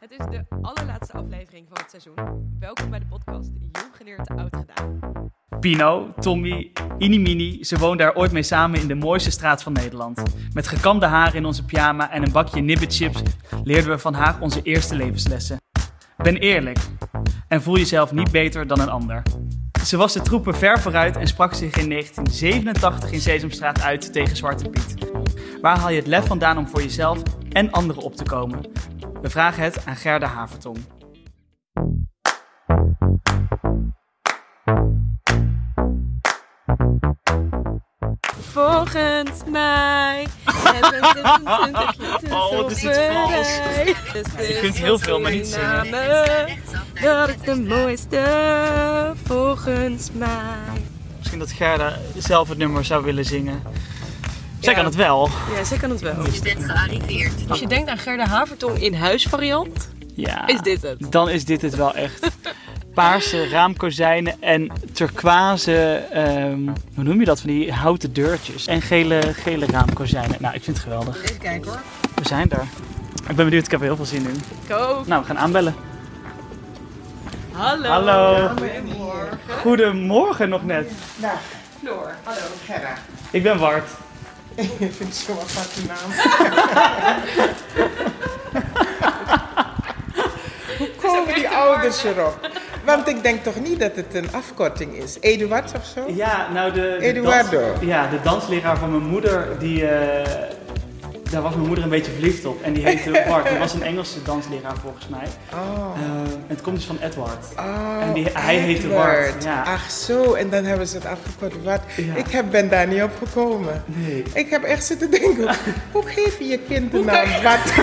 Het is de allerlaatste aflevering van het seizoen. Welkom bij de podcast Jong geleerd, oud gedaan. Pino, Tommy, Inimini, ze woonden daar ooit mee samen in de mooiste straat van Nederland. Met gekamde haren in onze pyjama en een bakje nibbitchips leerden we van haar onze eerste levenslessen. Ben eerlijk en voel jezelf niet beter dan een ander. Ze was de troepen ver vooruit en sprak zich in 1987 in Sesamstraat uit tegen Zwarte Piet. Waar haal je het lef vandaan om voor jezelf en anderen op te komen? We vragen het aan Gerda Havertong. Volgens mij. Oh, wat is dit vals. Je kunt heel veel, maar niet zingen. Dat is de mooiste. Volgens mij. Misschien dat Gerda zelf het nummer zou willen zingen. Zij Ja. kan het wel. Ja, zij kan het wel. bent gearriveerd. Als je denkt aan Gerda Havertong in huisvariant, Ja. is dit het. Dan is dit het wel echt. Paarse raamkozijnen en turquoise, ehm, hoe noem je dat, van die houten deurtjes. En gele, gele raamkozijnen. Nou, ik vind het geweldig. Even kijken hoor. We zijn er. Ik ben benieuwd, ik heb er heel veel zin in. Ik ook. Nou, we gaan aanbellen. Hallo. Hallo. Goedemorgen nog net. Floor. Hallo. Gerra. Ik ben Wart. Ik vind het zo'n aparte naam. Hoe komen die ouders erop? Want ik denk toch niet dat het een afkorting is. Eduard of zo? Ja, nou de, de Eduardo. dans- ja, de dansleraar van mijn moeder, die, eh, daar was mijn moeder een beetje verliefd op. En die heette Bart. Die was een Engelse dansleraar volgens mij. Oh. Eh, het komt dus van Edward. Oh, En die- hij heette. Wart, ja. Ach zo, en dan hebben ze het afgekort Wart. Ja. Ik heb, ben daar niet op gekomen. Nee. Ik heb echt zitten denken, hoe geef je je kind de naam Wart?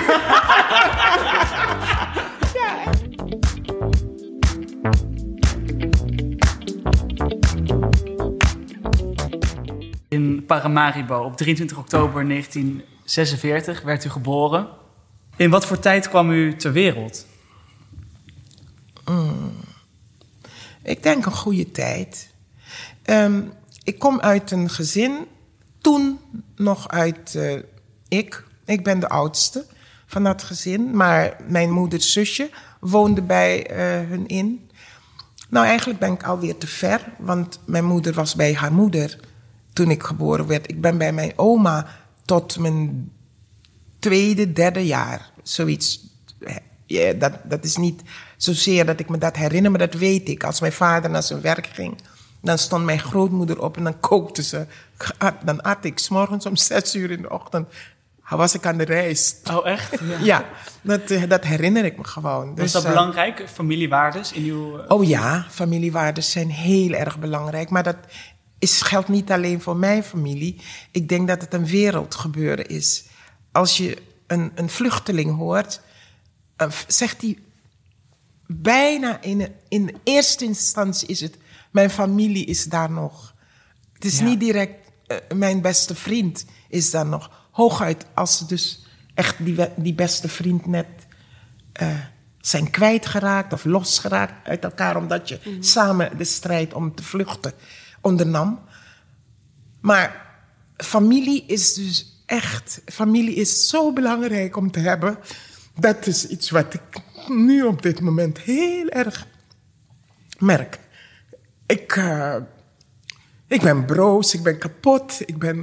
In Paramaribo op 23 oktober 1946 werd u geboren. In wat voor tijd kwam u ter wereld? Ik denk een goede tijd. Ehm, ik kom uit een gezin, toen nog uit eh, ik. Ik ben de oudste van dat gezin, maar mijn moeders zusje woonde bij eh, hun in. Nou, eigenlijk ben ik alweer te ver, want mijn moeder was bij haar moeder toen ik geboren werd. Ik ben bij mijn oma tot mijn tweede, derde jaar. Zoiets. Ja, dat, dat is niet zozeer dat ik me dat herinner, maar dat weet ik. Als mijn vader naar zijn werk ging, dan stond mijn grootmoeder op en dan kookte ze. Dan at ik. 's morgens om zes uur in de ochtend was ik aan de reis. Oh, echt? Ja. Ja, dat, eh, dat herinner ik me gewoon. Was Dus, dat eh, belangrijk, familiewaardes in uw... eh, Oh ja, familiewaarden zijn heel erg belangrijk. Maar dat is, geldt niet alleen voor mijn familie. Ik denk dat het een wereldgebeuren is. Als je een, een vluchteling hoort, eh, zegt hij bijna in, in eerste instantie is het... Mijn familie is daar nog. Het is Ja. niet direct eh, mijn beste vriend is daar nog. Hooguit als ze dus echt die, die beste vriend net eh, zijn kwijtgeraakt of losgeraakt uit elkaar, omdat je samen de strijd om te vluchten ondernam. Maar familie is dus echt, familie is zo belangrijk om te hebben. Dat is iets wat ik nu op dit moment heel erg merk. Ik, eh, ik ben broos, ik ben kapot, ik ben,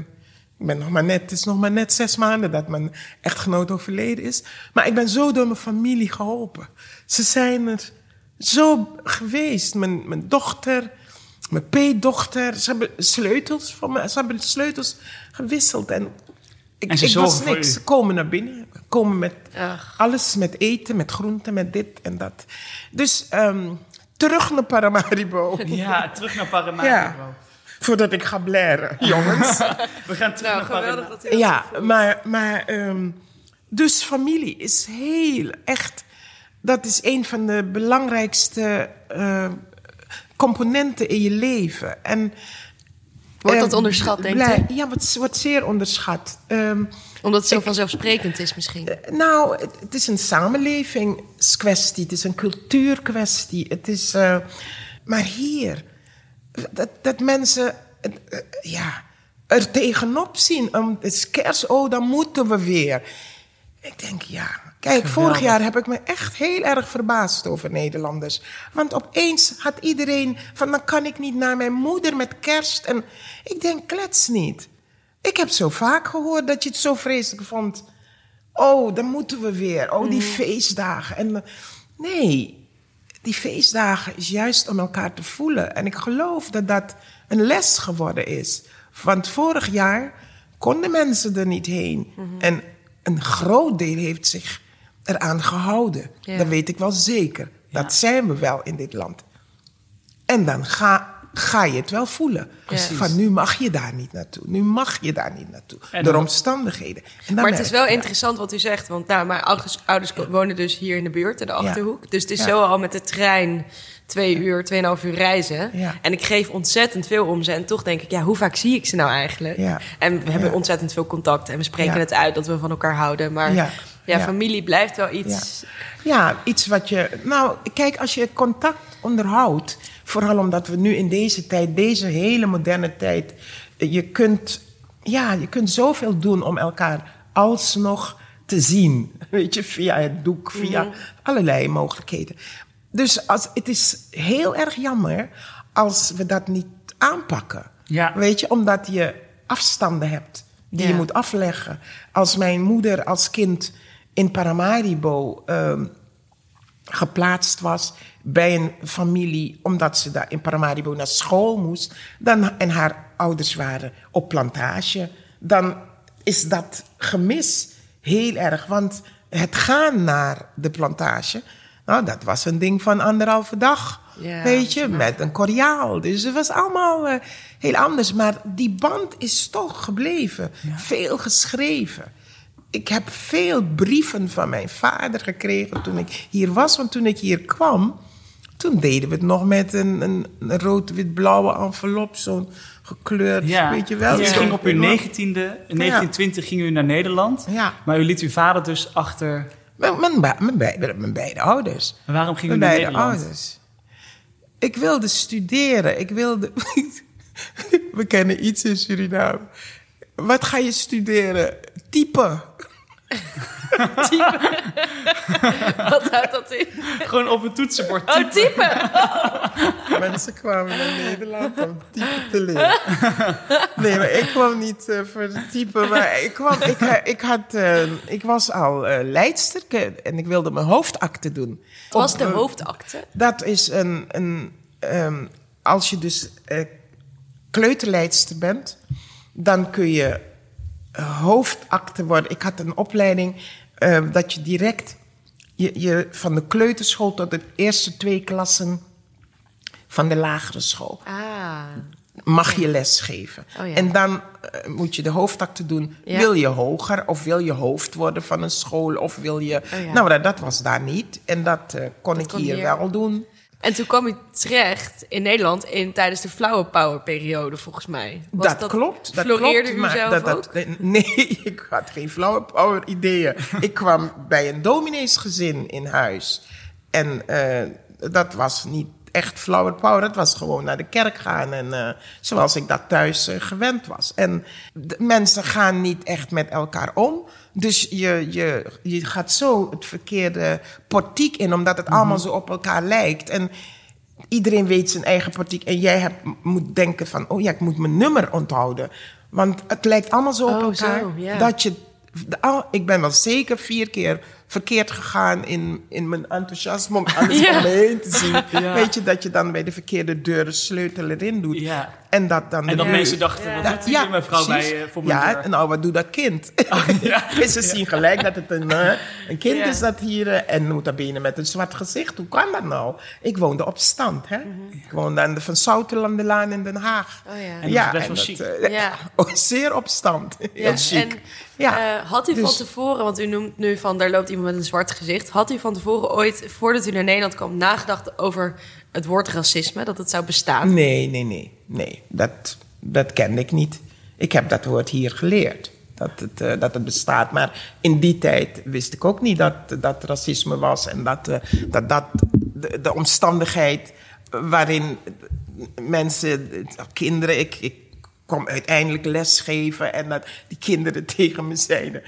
ik ben nog maar net, het is nog maar net zes maanden dat mijn echtgenoot overleden is. Maar ik ben zo door mijn familie geholpen. Ze zijn er zo geweest. Mijn, mijn dochter, mijn peetdochter, ze hebben sleutels voor me, ze hebben de sleutels gewisseld. En ik, En ze ik was niks. Ze komen naar binnen, komen met Ach. alles, met eten, met groenten, met dit en dat. Dus ehm, terug naar Paramaribo. Ja, terug naar Paramaribo. Ja. Voordat ik ga blaren, jongens. We gaan terug Nou, naar geweldig Paramaribo. ja, maar, maar ehm, dus familie is heel echt. Dat is een van de belangrijkste eh, componenten in je leven. En, Wordt dat eh, onderschat, denkt blij- u? Ja, wat, wat zeer onderschat. Ehm, Omdat het zo vanzelfsprekend is misschien. nou, het, het is een samenlevingskwestie, het is een cultuurkwestie. Het is, eh, maar hier, dat, dat mensen eh, eh, ja, er tegenop zien. Om, het is kerst, oh, dan moeten we weer. Ik denk, ja, Kijk, vorig jaar heb ik me echt heel erg verbaasd over Nederlanders. Want opeens had iedereen van, dan kan ik niet naar mijn moeder met kerst. En ik denk, klets niet. Ik heb zo vaak gehoord dat je het zo vreselijk vond. Oh, dan moeten we weer. Oh, die feestdagen. En, nee, die feestdagen is juist om elkaar te voelen. En ik geloof dat dat een les geworden is. Want vorig jaar konden mensen er niet heen. En een groot deel heeft zich eraan gehouden. Ja. Dat weet ik wel zeker. Dat zijn we wel in dit land. En dan ga, ga je het wel voelen. Precies. Van nu mag je daar niet naartoe. Nu mag je daar niet naartoe. En Door dan- omstandigheden. En dan Maar het is wel interessant wat u zegt. Want nou, mijn ouders, ouders wonen dus hier in de buurt, in de Achterhoek. Dus het is Ja. zo al met de trein twee uur, tweeënhalf uur reizen. Ja. En ik geef ontzettend veel om ze. En toch denk ik, ja, hoe vaak zie ik ze nou eigenlijk? Ja. En we hebben ontzettend veel contact. En we spreken het uit dat we van elkaar houden. Maar ja, familie blijft wel iets... Ja, iets wat je. Nou, kijk, als je contact onderhoudt. Vooral omdat we nu in deze tijd, deze hele moderne tijd. Je kunt, ja, je kunt zoveel doen om elkaar alsnog te zien. Weet je, via het doek, via Mhm. allerlei mogelijkheden. Dus als, het is heel erg jammer als we dat niet aanpakken. Ja. Weet je, omdat je afstanden hebt die Ja. je moet afleggen. Als mijn moeder als kind in Paramaribo ehm, geplaatst was bij een familie, omdat ze daar in Paramaribo naar school moest, dan, en haar ouders waren op plantage, dan is dat gemis heel erg. Want het gaan naar de plantage, nou, dat was een ding van anderhalve dag. Ja, weet je, met een koriaal. Dus het was allemaal eh, heel anders. Maar die band is toch gebleven. Veel geschreven. Ik heb veel brieven van mijn vader gekregen toen ik hier was. Want toen ik hier kwam, toen deden we het nog met een, een, een rood-wit-blauwe envelop. Zo'n gekleurd, Ja, weet je wel. u Ja. ging op uw negentiende, in 1920 ging u naar Nederland. Ja. Maar u liet uw vader dus achter. Mijn, mijn, be- mijn, beide, mijn beide ouders. En waarom ging u Mijn naar beide Nederland? ouders. Ik wilde studeren. Ik wilde... We kennen iets in Suriname. Wat ga je studeren? Typen. Wat houdt dat in? Gewoon op een toetsenbord. Oh, typen! Mensen kwamen naar Nederland om typen te leren. Nee, maar ik kwam niet eh, voor de typen. Maar ik, kwam, ik, eh, ik, had, eh, ik was al eh leidster en ik wilde mijn hoofdakte doen. Wat was de hoofdakte? Dat is een. een ehm, als je dus eh, kleuterleidster bent, dan kun je hoofdakte worden. Ik had een opleiding eh, dat je direct je, je, van de kleuterschool tot de eerste twee klassen van de lagere school Ah, mag je les geven. Oh ja. En dan eh, moet je de hoofdakte doen. Ja. Wil je hoger of wil je hoofd worden van een school of wil je... Oh ja. Nou, dat, dat was daar niet. En dat eh, kon ik kon hier hier. wel doen. En toen kwam u terecht in Nederland in, tijdens de flower power periode, volgens mij. Was dat, klopt. Dat floreerde klopt, u zelf dat, ook? dat, Nee, ik had geen flower power ideeën. ik kwam bij een domineesgezin in huis. En eh, dat was niet echt flower power. Dat was gewoon naar de kerk gaan. En eh, zoals ik dat thuis eh, gewend was. En de mensen gaan niet echt met elkaar om. Dus je, je, je gaat zo het verkeerde portiek in, omdat het allemaal zo op elkaar lijkt. En iedereen weet zijn eigen portiek. En jij hebt, moet denken van, oh ja, ik moet mijn nummer onthouden. Want het lijkt allemaal zo op Oh, elkaar. zo. Dat je, ik ben wel zeker vier keer verkeerd gegaan in, in mijn enthousiasme om alles Ja. om me heen te zien. Ja. Weet je, dat je dan bij de verkeerde deuren sleutel erin doet. Ja. En dat dan... En dat mensen dachten, wat Ja, doet hier mevrouw precies. bij, eh, voor mijn Ja, deur? nou, wat doet dat kind? ja. En ze zien gelijk dat het een, eh, een kind Ja. is dat hier... eh, en nota bene met een zwart gezicht. Hoe kan dat nou? Ik woonde op stand, hè? Ik woonde aan de Van Souterlandelaan in Den Haag. Oh ja. En dat is best wel chic. Ja. oh, zeer op stand. Heel chic. En ja. eh, had u van Dus- tevoren, want u noemt nu van daar loopt iemand met een zwart gezicht. Had u van tevoren ooit, voordat u naar Nederland kwam, nagedacht over het woord racisme, dat het zou bestaan? Nee, nee, nee. Nee, dat, dat kende ik niet. Ik heb dat woord hier geleerd. Dat het, eh, dat het bestaat. Maar in die tijd wist ik ook niet dat dat racisme was. En dat eh, dat, dat de, de omstandigheid waarin mensen, kinderen... Ik, ik kwam uiteindelijk lesgeven en dat die kinderen tegen me zeiden...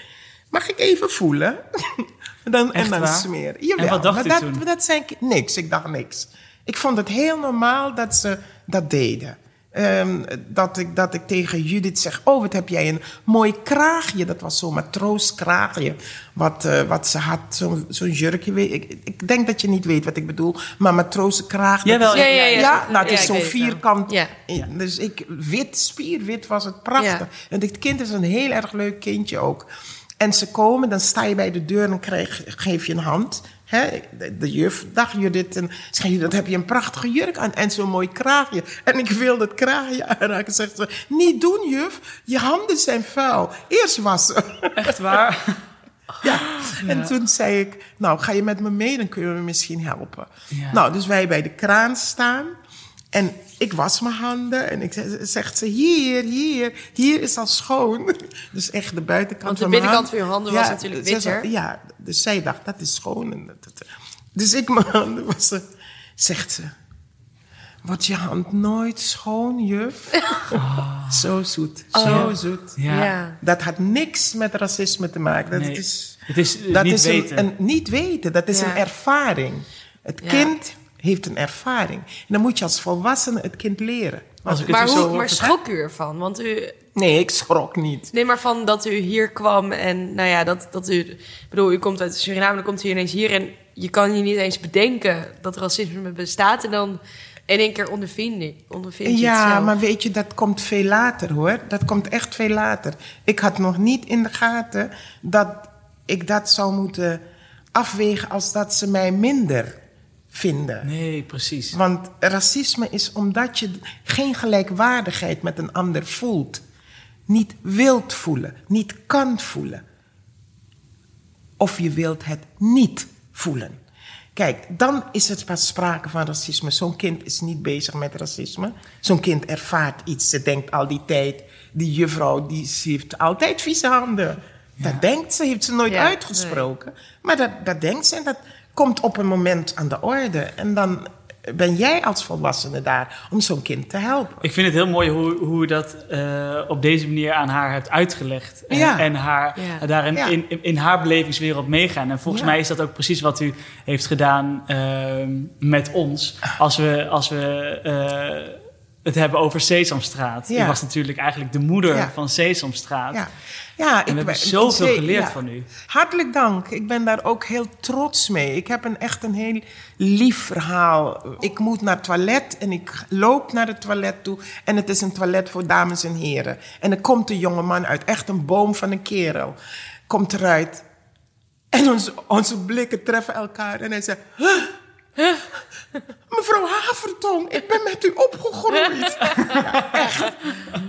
Mag ik even voelen? dan, en dan waar? smeren. Jawel, En wat dacht maar u dat, toen? dat zijn niks. Ik dacht niks. Ik vond het heel normaal dat ze dat deden. Ehm, dat, ik, dat ik tegen Judith zeg: Oh, wat heb jij een mooi kraagje. Dat was zo'n matrooskraagje. Wat, eh, wat ze had, zo'n jurkje. Ik, ik denk dat je niet weet wat ik bedoel. Maar matrozenkraag. Jawel, Ja, ja, ja. ja, nou, het is zo'n vierkant. Ja. Dus ik, wit, spierwit was het prachtig. En dit kind is een heel erg leuk kindje ook. En ze komen, dan sta je bij de deur en krijg, geef je een hand. De, juf, dag Judith. En je, dat heb je een prachtige jurk aan en zo'n mooi kraagje. En ik wil dat kraagje aanraken. Zegt ze, niet doen juf, je handen zijn vuil. Eerst wassen. Echt waar? Ja. En toen zei ik, nou ga je met me mee, dan kun je me misschien helpen. Ja. Nou, dus wij bij de kraan staan. En ik was mijn handen en ik zeg- zegt ze, hier, hier, hier is al schoon. Dus echt de buitenkant Want de van binnenkant van je handen was natuurlijk ze witter. Ja, dus zij dacht, dat is schoon. En dat, dat- dus ik mijn handen wassen. Zegt ze, wordt je hand nooit schoon, juf? Zo zoet, zo zoet. Ja. Ja. Dat had niks met racisme te maken. Dat Nee, is, het is, eh, dat niet is weten. Een, een niet weten, dat is Ja. een ervaring. Het Ja. kind heeft een ervaring. En dan moet je als volwassene het kind leren. Als ik het Maar, zo hoe, hoor maar schrok u ervan? Want u... Nee, ik schrok niet. Nee, maar van dat u hier kwam en nou ja, dat, dat u... Ik bedoel, u komt uit Suriname, dan komt u ineens hier... en je kan je niet eens bedenken dat racisme bestaat... en dan in één keer ondervind je, ondervind je het Ja, zelf. maar weet je, dat komt veel later hoor. Dat komt echt veel later. Ik had nog niet in de gaten dat ik dat zou moeten afwegen als dat ze mij minder vinden. Nee, precies. Want racisme is omdat je geen gelijkwaardigheid met een ander voelt. Niet wilt voelen, niet kan voelen. Of je wilt het niet voelen. Kijk, dan is het pas sprake van racisme. Zo'n kind is niet bezig met racisme. Zo'n kind ervaart iets. Ze denkt al die tijd, die juffrouw die ze heeft altijd vieze handen. Dat denkt ze, heeft ze nooit Ja, uitgesproken. Maar dat, dat denkt ze en dat komt op een moment aan de orde. En dan ben jij als volwassene daar om zo'n kind te helpen. Ik vind het heel mooi hoe, hoe je dat eh, op deze manier aan haar hebt uitgelegd. En, Ja. en haar, Ja. daarin Ja. in, in, in haar belevingswereld meegaan. En volgens Ja. mij is dat ook precies wat u heeft gedaan ehm, met ons. Als we, als we eh, het hebben over Sesamstraat. Ja. U was natuurlijk eigenlijk de moeder Ja. van Sesamstraat. Ja, we hebben ben- zoveel geleerd van u. Hartelijk dank. Ik ben daar ook heel trots mee. Ik heb een, echt een heel lief verhaal. Ik moet naar het toilet en ik loop naar het toilet toe. En het is een toilet voor dames en heren. En er komt een jonge man uit, echt een boom van een kerel. Komt eruit. En onze, onze blikken treffen elkaar. En hij zegt... "Huh? Mevrouw Havertong, ik ben met u opgegroeid. Echt.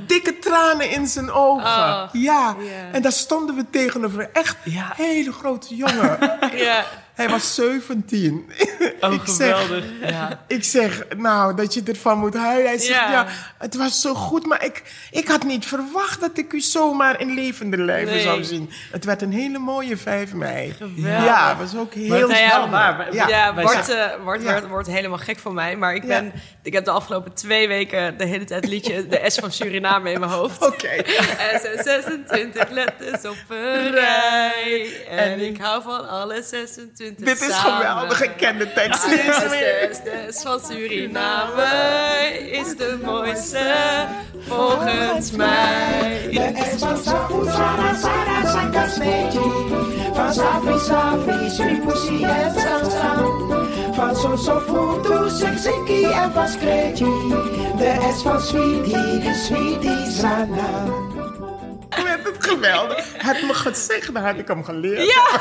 Dikke tranen in zijn ogen. Oh, ja. En daar stonden we tegenover. Echt Ja. hele grote jongen. Ja. Hij was 17. Oh, ik zeg, geweldig. Ja. ik zeg, nou, dat je ervan moet huilen. Hij zegt, ja, Ja. het was zo goed, maar ik, ik had niet verwacht dat ik u zomaar in levende lijven Nee. zou zien. Het werd een hele mooie 5 mei. Geweldig. Ja, het was ook heel Nou ja, wel waar. Wij- Ja. Ja, eh, Bart Ja. wordt, wordt helemaal gek van mij. Maar ik, ben, ik heb de afgelopen twee weken de hele tijd het liedje De S van Suriname in mijn hoofd. Oké. Er zijn 26 letters op een rij. En ik hou van alle 26 Dit is samen. geweldig, ik ken de tekst niet meer. des, des van Suriname is de mooiste volgens mij. De S van Safu, Sara, Sara, Saka. Van Safi, Safi, Sri, Pussy en Sam. Van So, So, Futu, Sik, Sikkie en van Skreetje. De S van Sweetie, Sweetie, Sana. Geweldig. Had me gezegd, dan had ik hem geleerd. Ja,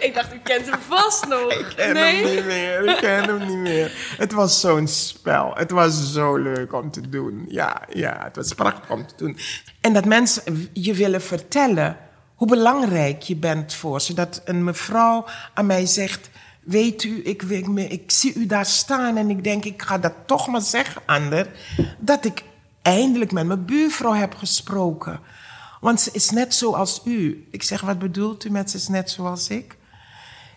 ik dacht, u kent hem vast nog. Ik ken hem niet meer, ik ken hem niet meer. Het was zo'n spel. Het was zo leuk om te doen. Ja, ja, het was prachtig om te doen. En dat mensen je willen vertellen hoe belangrijk je bent voor ze. Dat een mevrouw aan mij zegt... Weet u, ik, ik, ik zie u daar staan en ik denk, ik ga dat toch maar zeggen, Ander. Dat ik eindelijk met mijn buurvrouw heb gesproken. Want ze is net zoals u. Ik zeg, wat bedoelt u met ze is net zoals ik?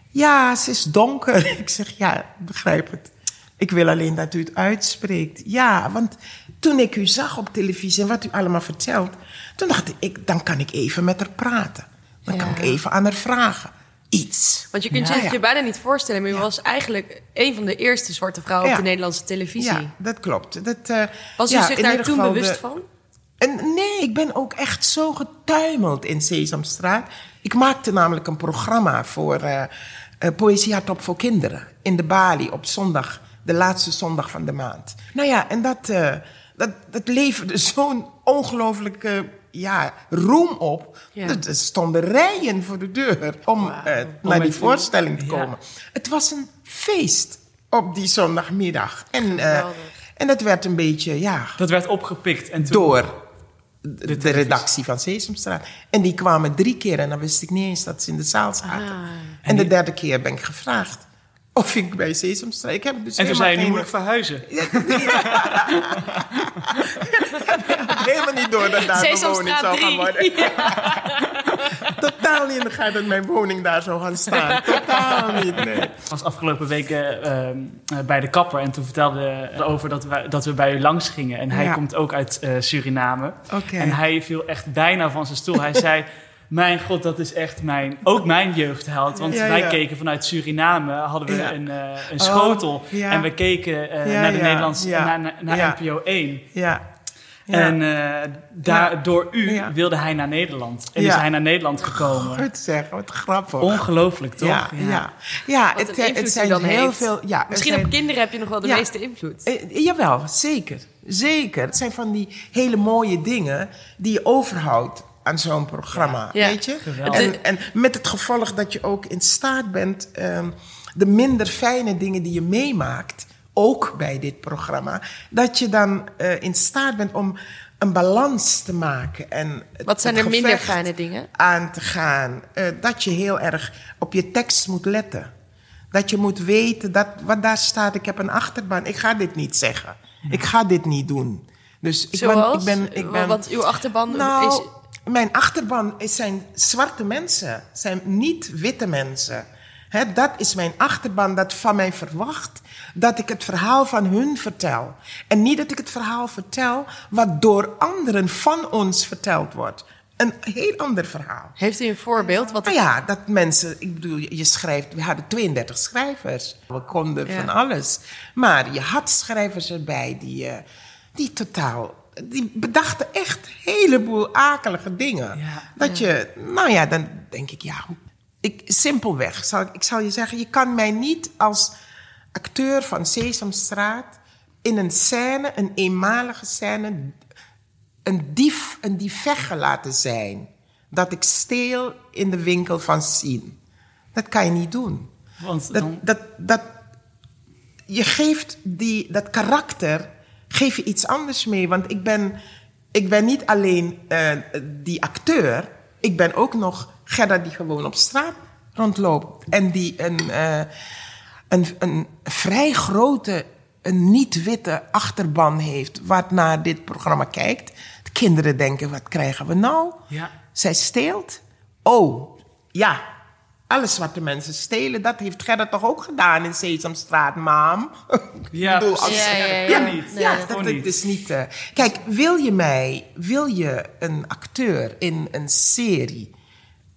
Ja, ze is donker. Ik zeg, ja, begrijp het. Ik wil alleen dat u het uitspreekt. Ja, want toen ik u zag op televisie en wat u allemaal vertelt... toen dacht ik, dan kan ik even met haar praten. Dan kan ik even aan haar vragen. iets. Want je kunt Ja, je je bijna niet voorstellen, maar je was eigenlijk een van de eerste zwarte vrouwen op de Nederlandse televisie. Ja, dat klopt. Dat, eh, Was u zich daar toen bewust de- van? En nee, ik ben ook echt zo getuimeld in Sesamstraat. Ik maakte namelijk een programma voor eh eh, Poëzie Hardop voor Kinderen. In de Bali op zondag, de laatste zondag van de maand. Nou ja, en dat, eh, dat, dat leverde zo'n ongelooflijke ja, roem op. Ja. Er er stonden rijen voor de deur om eh, naar die voorstelling te Ja. komen. Het was een feest op die zondagmiddag. En, eh, en dat werd een beetje, ja, Dat werd opgepikt. En toen, door de, redactie van Sesamstraat. En die kwamen drie keer en dan wist ik niet eens dat ze in de zaal zaten. Ah. En de derde keer ben ik gevraagd of ik bij Sesamstraat... Ik heb dus En toen zei je, nu moet ik verhuizen. geen- helemaal niet door dat daar woning Sesamstraat zou gaan 3. worden. Totaal niet in de gaten dat mijn woning daar zou gaan staan. Totaal niet, nee. Ik was afgelopen weken ehm, eh, bij de kapper en toen vertelde hij over dat, wij, dat we bij u langs gingen. En hij Ja. komt ook uit eh, Suriname. Oké. En hij viel echt bijna van zijn stoel. Hij zei, mijn god, dat is echt mijn, ook mijn jeugdheld. Want Ja, wij ja. keken vanuit Suriname, hadden we Ja. een, eh, een schotel. Oh, ja. En we keken eh, Ja, naar de ja, Nederlandse, ja. naar, naar. NPO 1. Ja. En eh, daar, Ja. door u Ja. wilde hij naar Nederland. En Ja. is hij naar Nederland gekomen. Goed zeg, wat grappig. Ongelooflijk, toch? Ja, ja. het, eh, het zijn dan heel heeft. veel... Ja, Misschien zijn- op kinderen heb je nog wel de Ja. meeste invloed. Eh, jawel, zeker. Zeker. Het zijn van die hele mooie dingen die je overhoudt aan zo'n programma. Ja. Weet je? En, en met het gevolg dat je ook in staat bent ehm, de minder fijne dingen die je meemaakt, ook bij dit programma, dat je dan eh, in staat bent om een balans te maken. En Wat zijn er minder fijne dingen? aan te gaan. Eh, dat je heel erg op je tekst moet letten. Dat je moet weten dat wat daar staat, ik heb een achterbaan. Ik ga dit niet zeggen. Ik ga dit niet doen. Dus ik Zoals? ben, ik ben, ik ben Want uw achterban nou, is... mijn achterban is- zijn zwarte mensen, zijn niet witte mensen. Hè, dat is mijn achterban dat van mij verwacht dat ik het verhaal van hun vertel. En niet dat ik het verhaal vertel wat door anderen van ons verteld wordt. Een heel ander verhaal. Heeft u een voorbeeld? Wat Nou ja, dat mensen, ik bedoel, je schrijft, we hadden 32 schrijvers. We konden Ja. van alles. Maar je had schrijvers erbij die, eh, die totaal, die bedachten echt een heleboel akelige dingen. Ja. Dat je, nou ja, dan denk ik, ja, ik, simpelweg, zal, ik zal je zeggen, je kan mij niet als acteur van Sesamstraat in een scène, een eenmalige scène, een dief, een diefegge laten zijn. Dat ik steel in de winkel van Sien. Dat kan je niet doen. Want Dat, dat, dat, je geeft die, dat karakter geef je iets anders mee. Want ik ben, ik ben niet alleen eh, die acteur. Ik ben ook nog Gerda die gewoon op straat rondloopt. En die een, eh, een, een vrij grote, een niet-witte achterban heeft... wat naar dit programma kijkt. De kinderen denken, wat krijgen we nou? ja. Zij steelt. Oh, ja. Alle zwarte mensen stelen. Dat heeft Gerda toch ook gedaan in Sesamstraat, maam? Ja, bedoel, precies. Ja, ja, ja, niet. Nee, ja, dat is niet... eh, Kijk, wil je mij... Wil je een acteur in een serie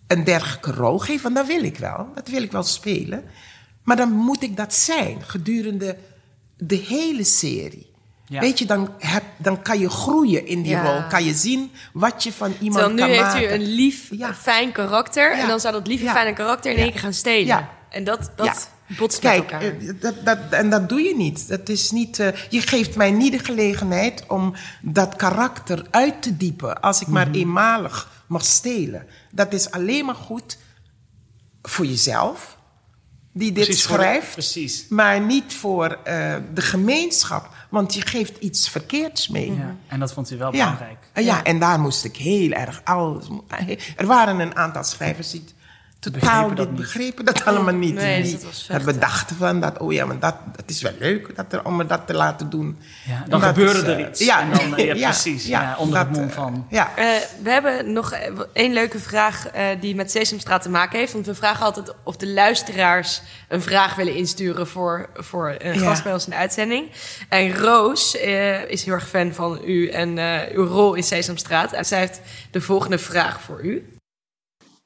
een dergelijke rol geven? Want dat wil ik wel. Dat wil ik wel spelen. Maar dan moet ik dat zijn gedurende de hele serie. Ja. Weet je, dan, heb, dan kan je groeien in die Ja. rol. Kan je zien wat je van iemand Terwijl nu kan heeft maken. u een lief, Ja. fijn karakter. Ja. En dan zou dat lieve, Ja. fijne karakter in Ja. één keer gaan stelen. Ja. En dat, dat Ja. botst Kijk, met elkaar. eh, dat, dat, en dat doe je niet. Dat is niet eh, je geeft mij niet de gelegenheid om dat karakter uit te diepen. Als ik Mhm. maar eenmalig mag stelen. Dat is alleen maar goed voor jezelf, die dit Precies, voor de- schrijft. precies. Maar niet voor eh, de gemeenschap. Want je geeft iets verkeerds mee. Ja. En dat vond u wel Ja. belangrijk. Eh, ja, en daar moest ik heel erg alles. Er waren een aantal schrijvers die totaal Begrepen dat dit niet. begrepen dat allemaal niet. Nee, die dus dat vechten. bedachten van dat, oh ja, maar dat, dat is wel leuk dat er, om me dat te laten doen. Ja, dan Dat gebeurde is, er eh, iets. Ja, En dan, eh, ja, precies. Ja, onder het dat, mom eh, van. Ja, Eh, we hebben nog één leuke vraag eh, die met Sesamstraat te maken heeft. Want we vragen altijd of de luisteraars een vraag willen insturen voor, voor een Ja. gast bij ons in de uitzending. En Roos eh, is heel erg fan van u en eh, uw rol in Sesamstraat. En zij heeft de volgende vraag voor u.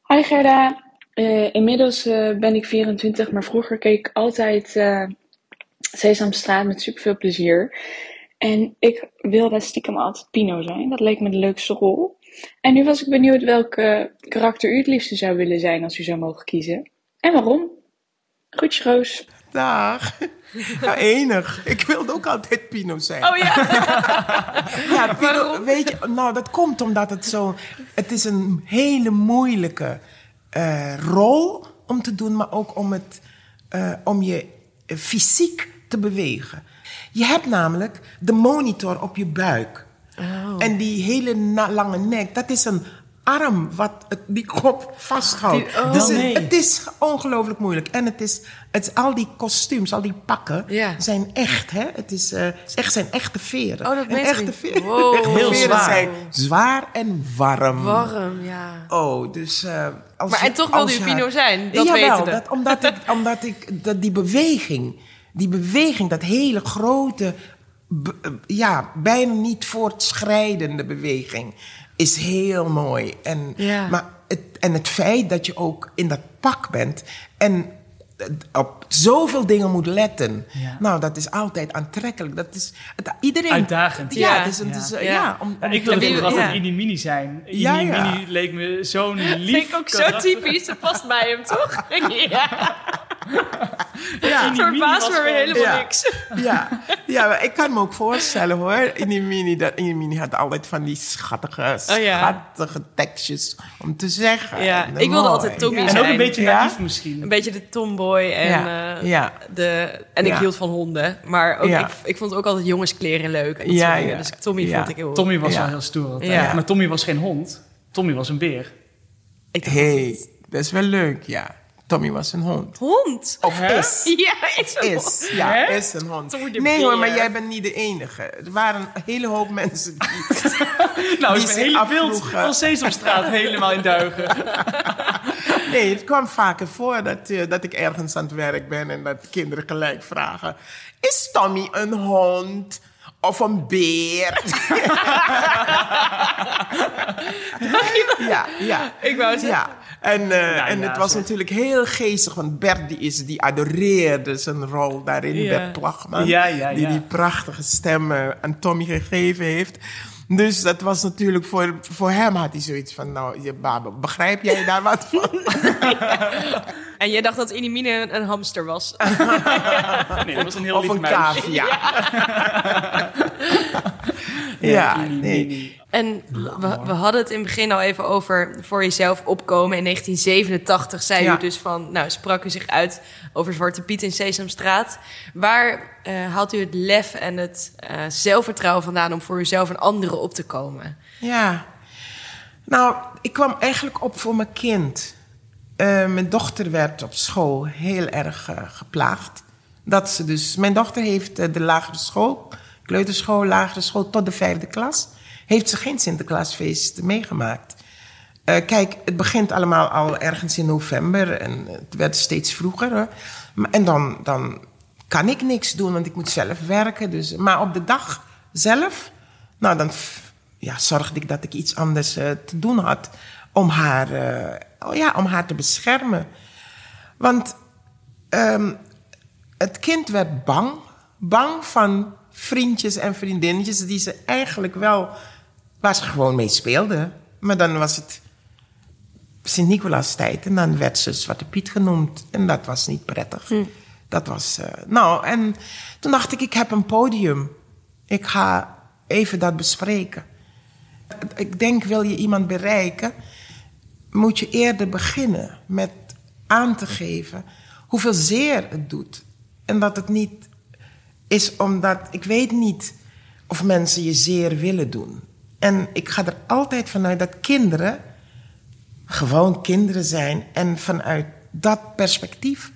Hi Gerda. Eh, inmiddels eh, ben ik 24, maar vroeger keek ik altijd eh Sesamstraat met superveel plezier. En ik wilde stiekem altijd Pino zijn. Dat leek me de leukste rol. En nu was ik benieuwd welke karakter u het liefste zou willen zijn als u zou mogen kiezen. En waarom? Groetjes, Roos. Dag. Ja, enig. Ik wilde ook altijd Pino zijn. Oh ja. Ja, Pino, weet je, nou dat komt omdat het zo... Het is een hele moeilijke eh, rol om te doen, maar ook om, het, eh, om je fysiek te bewegen. Je hebt namelijk de monitor op je buik. En die hele lange nek, dat is een arm wat het, die kop vasthoudt. Die- oh, dus het- nee. het is ongelooflijk moeilijk. En het is, het al die kostuums, al die pakken Ja. zijn echt, hè? Het is eh, echt zijn echte veren. Oh, dat en echte veren, Wow. echte Heel veren zwaar. zijn zwaar en warm. Warm, ja. Oh, dus... eh, als Maar en toch wilde u je Pino zijn, dat Jawel, wetende. dat, omdat ik, omdat ik dat die beweging, die beweging, dat hele grote, eh, ja, bijna niet voortschrijdende beweging, is heel mooi. En, Ja. maar het, en het feit dat je ook in dat pak bent en op zoveel dingen moet letten. Ja. Nou, dat is altijd aantrekkelijk. Dat is, het, iedereen, Uitdagend. Ja, eh, Ja. ja. om, ik wilde vroeger altijd ja. Ini Mini zijn. Ja. Mini leek me zo'n lief Vind ik ook zo typisch. Dat past bij hem, toch? ja. Ja. Het verbaast me weer helemaal Ja. niks. Ja, ja maar ik kan me ook voorstellen hoor. Inimini, dat Inimini had altijd van die schattige, Oh, ja. schattige tekstjes om te zeggen. Ja, ik wilde altijd Tommy Ja. En ook zijn. een beetje Ja? naïef misschien. Een beetje de tomboy en, Ja, eh, ja. De, en ik Ja. hield van honden. Maar ook, Ja. ik, ik vond ook altijd jongenskleren leuk. Ja. Dus Tommy Ja. vond ik heel... Tommy was Ja. wel heel stoer altijd. Ja. Maar Tommy was geen hond. Tommy was een beer. Ik dacht, hey, dat is wel leuk, ja. Tommy was een hond. Hond? Of Hè? is. Ja, is een hond. Is, ja, Hè? is een hond. De Nee hoor, beer. maar jij bent niet de enige. Er waren een hele hoop mensen die... Nou, Die is zich mijn hele beeld afvroegen. van Sesamstraat helemaal in duigen. Nee, het kwam vaker voor dat, eh, dat ik ergens aan het werk ben en dat kinderen gelijk vragen: Is Tommy een hond of een beer? ja, ja. Ik wou zeggen. Ja, en, eh, en ja, het was zeg. natuurlijk heel geestig, want Bert die, is, die adoreerde zijn rol daarin, Ja. Bert. Ja, ja, Die die prachtige stem aan Tommy gegeven heeft. Dus dat was natuurlijk voor, voor hem had hij zoiets van, nou, je, Babel, begrijp jij daar wat van? En jij dacht dat Inimine een, een hamster was. Nee, dat was een heel of lief een meisje. cavia. ja, Ini nee. En we, we hadden het in het begin al even over voor jezelf opkomen. In 1987 zei Ja. u dus van, nou sprak u zich uit over Zwarte Piet in Sesamstraat. Waar eh, haalt u het lef en het eh, zelfvertrouwen vandaan om voor uzelf en anderen op te komen? Ja. Nou, ik kwam eigenlijk op voor mijn kind. Eh, mijn dochter werd op school heel erg geplaagd. Dat ze dus, mijn dochter heeft de lagere school, kleuterschool, lagere school tot de vijfde klas. Heeft ze geen Sinterklaasfeest meegemaakt. Eh, kijk, het begint allemaal al ergens in november en het werd steeds vroeger. Maar- En dan, dan kan ik niks doen, want ik moet zelf werken. Dus, maar op de dag zelf, nou dan ja, zorgde ik dat ik iets anders eh, te doen had om haar, eh, oh ja, om haar te beschermen. Want ehm, het kind werd bang. Bang van vriendjes en vriendinnetjes die ze eigenlijk wel... waar ze gewoon mee speelden. Maar dan was het Sint-Nicolaas tijd en dan werd ze Zwarte Piet genoemd. En dat was niet prettig. Dat was... eh, nou, en toen dacht ik, ik heb een podium. Ik ga even dat bespreken. Ik denk, wil je iemand bereiken, moet je eerder beginnen met aan te geven hoeveel zeer het doet. En dat het niet is omdat, ik weet niet of mensen je zeer willen doen. En ik ga er altijd vanuit dat kinderen gewoon kinderen zijn en vanuit dat perspectief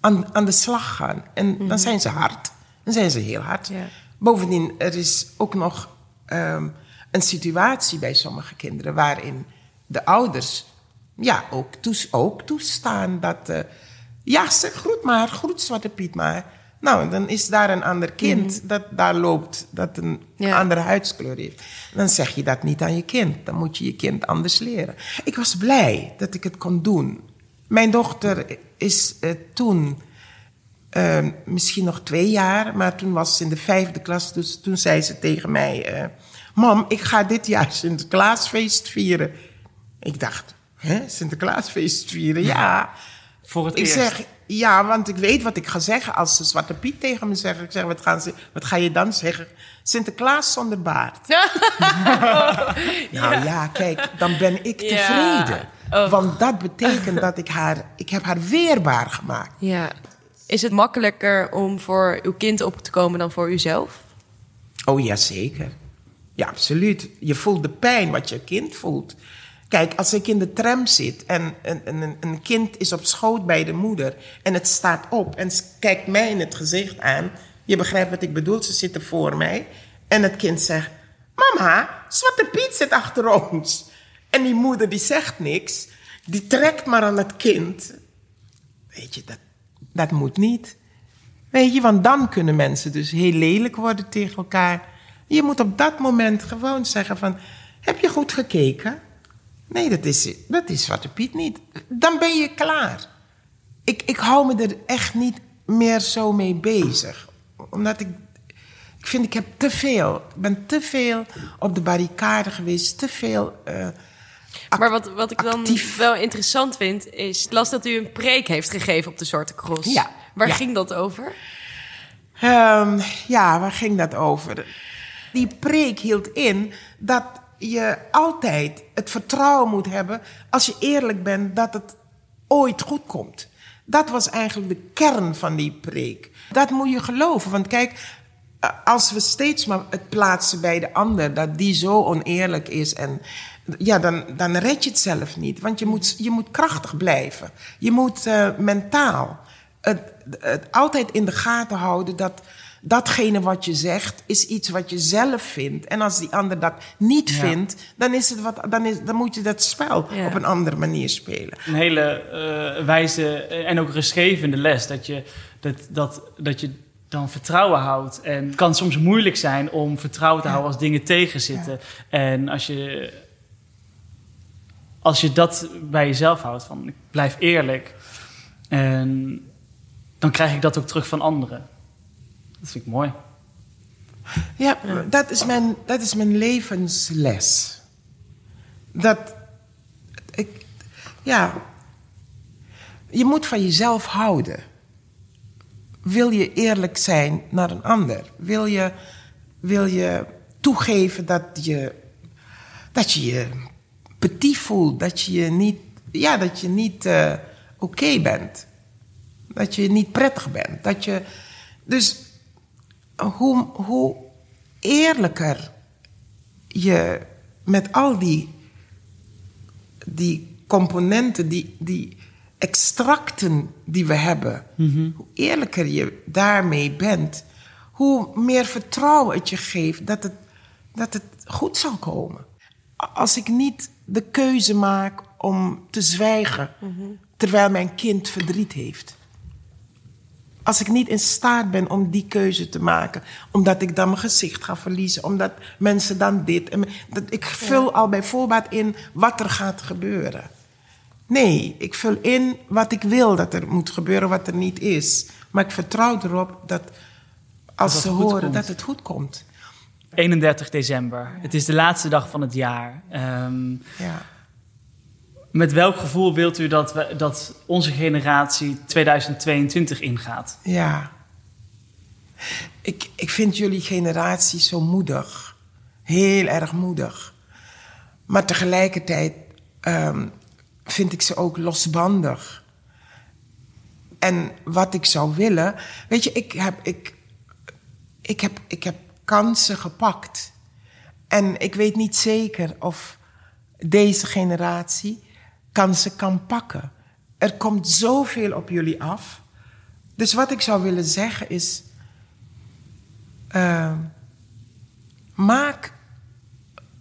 aan, aan de slag gaan. En dan zijn ze hard. Dan zijn ze heel hard. Ja. Bovendien, er is ook nog ehm, een situatie bij sommige kinderen waarin de ouders ja, ook, toes, ook toestaan dat. eh, ja, zeg, groet maar, groet Zwarte Piet maar. Nou, dan is daar een ander kind dat daar loopt, dat een Ja. andere huidskleur heeft. Dan zeg je dat niet aan je kind. Dan moet je je kind anders leren. Ik was blij dat ik het kon doen. Mijn dochter is eh, toen eh, misschien nog twee jaar, maar toen was ze in de vijfde klas. Dus toen zei ze tegen mij: eh, Mam, ik ga dit jaar Sinterklaasfeest vieren. Ik dacht: Hè, Sinterklaasfeest vieren? Ja. Voor het Ik eerst. zeg, ja, want ik weet wat ik ga zeggen als ze Zwarte Piet tegen me zeggen. Ik zeg, wat, gaan ze, wat ga je dan zeggen? Sinterklaas zonder baard. Nou ja, kijk, dan ben ik Ja. tevreden. Oh. Want dat betekent dat ik haar, ik heb haar weerbaar gemaakt. Ja. Is het makkelijker om voor uw kind op te komen dan voor uzelf? Oh ja, zeker. Ja, absoluut. Je voelt de pijn wat je kind voelt. Kijk, als ik in de tram zit en een, een, een kind is op schoot bij de moeder en het staat op en kijkt mij in het gezicht aan. Je begrijpt wat ik bedoel, ze zitten voor mij. En het kind zegt, mama, Zwarte Piet zit achter ons. En die moeder die zegt niks, die trekt maar aan het kind. Weet je, dat, dat moet niet. Weet je, want dan kunnen mensen dus heel lelijk worden tegen elkaar. Je moet op dat moment gewoon zeggen van... Heb je goed gekeken? Nee, dat is, dat is Zwarte Piet niet. Dan ben je klaar. Ik, ik hou me er echt niet meer zo mee bezig. Omdat ik... Ik vind, ik heb te veel. Ik ben te veel op de barricade geweest. Te veel... eh, Maar wat, wat ik dan actief. wel interessant vind, is... Las dat u een preek heeft gegeven op de Zwarte Cross. Ja. Waar Ja. ging dat over? Ehm, ja, waar ging dat over? Die preek hield in dat je altijd het vertrouwen moet hebben, als je eerlijk bent, dat het ooit goed komt. Dat was eigenlijk de kern van die preek. Dat moet je geloven. Want kijk, eh, als we steeds maar het plaatsen bij de ander, dat die zo oneerlijk is en ja, dan, dan red je het zelf niet. Want je moet, je moet krachtig blijven. Je moet eh, mentaal het, het altijd in de gaten houden dat datgene wat je zegt is iets wat je zelf vindt. En als die ander dat niet Ja. vindt, dan, is het wat, dan, is, dan moet je dat spel Ja. op een andere manier spelen. Een hele eh, wijze en ook rustgevende les. Dat je, dat, dat, dat je dan vertrouwen houdt. En het kan soms moeilijk zijn om vertrouwen te houden als dingen tegenzitten. En als je, als je dat bij jezelf houdt, van ik blijf eerlijk. En dan krijg ik dat ook terug van anderen. Dat vind ik mooi. Ja, Dat, is mijn, dat is mijn levensles. Dat ik, ja, je moet van jezelf houden. Wil je eerlijk zijn naar een ander? Wil je, wil je toegeven dat je, dat je je petit voelt? Dat je je niet, ja, dat je niet eh, oké bent? Dat je niet prettig bent? Dat je, dus hoe, hoe eerlijker je met al die, die componenten, die, die extracten die we hebben, hoe eerlijker je daarmee bent, hoe meer vertrouwen het je geeft dat het, dat het goed zal komen. Als ik niet de keuze maak om te zwijgen terwijl mijn kind verdriet heeft. Als ik niet in staat ben om die keuze te maken, omdat ik dan mijn gezicht ga verliezen, omdat mensen dan dit. En dat, ik vul al bij voorbaat in wat er gaat gebeuren. Nee, ik vul in wat ik wil dat er moet gebeuren, wat er niet is. Maar ik vertrouw erop dat als het ze goed horen komt. dat het goed komt. 31 december. Het is de laatste dag van het jaar. Ehm, Ja. Met welk gevoel wilt u dat, we, dat onze generatie 2022 ingaat? Ja. Ik, ik vind jullie generatie zo moedig. Heel erg moedig. Maar tegelijkertijd ehm, vind ik ze ook losbandig. En wat ik zou willen. Weet je, ik heb, ik, ik heb, ik heb kansen gepakt. En ik weet niet zeker of deze generatie kansen kan pakken. Er komt zoveel op jullie af. Dus wat ik zou willen zeggen is. eh, maak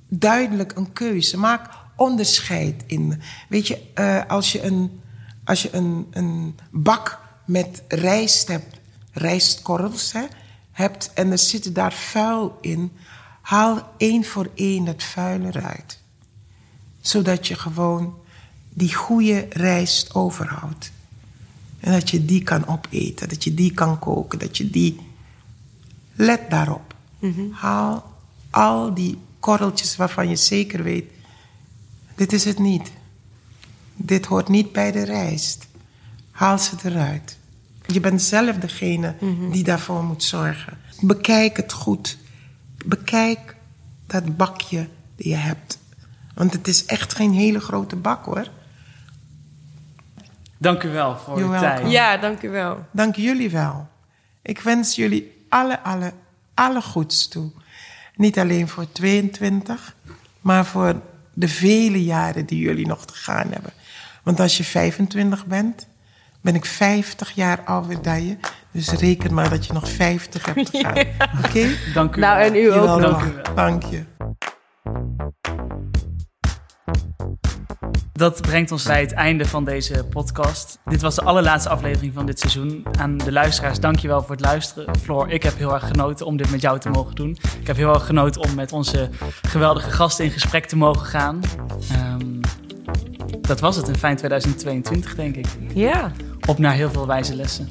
duidelijk een keuze. Maak onderscheid in. Weet je, eh, als je een, als je een, een bak met rijst hebt, rijstkorrels hè, hebt en er zitten daar vuil in, haal één voor één het vuil eruit. Zodat je gewoon die goede rijst overhoudt. En dat je die kan opeten, dat je die kan koken, dat je die. Let daarop. Haal al die korreltjes waarvan je zeker weet: dit is het niet. Dit hoort niet bij de rijst. Haal ze eruit. Je bent zelf degene die daarvoor moet zorgen. Bekijk het goed. Bekijk dat bakje die je hebt. Want het is echt geen hele grote bak hoor. Dank u wel voor uw tijd. Ja, dank u wel. Dank jullie wel. Ik wens jullie alle, alle, alle goeds toe. Niet alleen voor 22, maar voor de vele jaren die jullie nog te gaan hebben. Want als je 25 bent, ben ik 50 jaar ouder dan je. Dus reken maar dat je nog 50 hebt te gaan. Oké? Dank u Nou, wel. en u ook. Dank u wel. Dank je. Dat brengt ons bij het einde van deze podcast. Dit was de allerlaatste aflevering van dit seizoen. Aan de luisteraars, dankjewel voor het luisteren. Floor, ik heb heel erg genoten om dit met jou te mogen doen. Ik heb heel erg genoten om met onze geweldige gasten in gesprek te mogen gaan. Ehm, dat was het, een fijn 2022 denk ik. Ja. Op naar heel veel wijze lessen.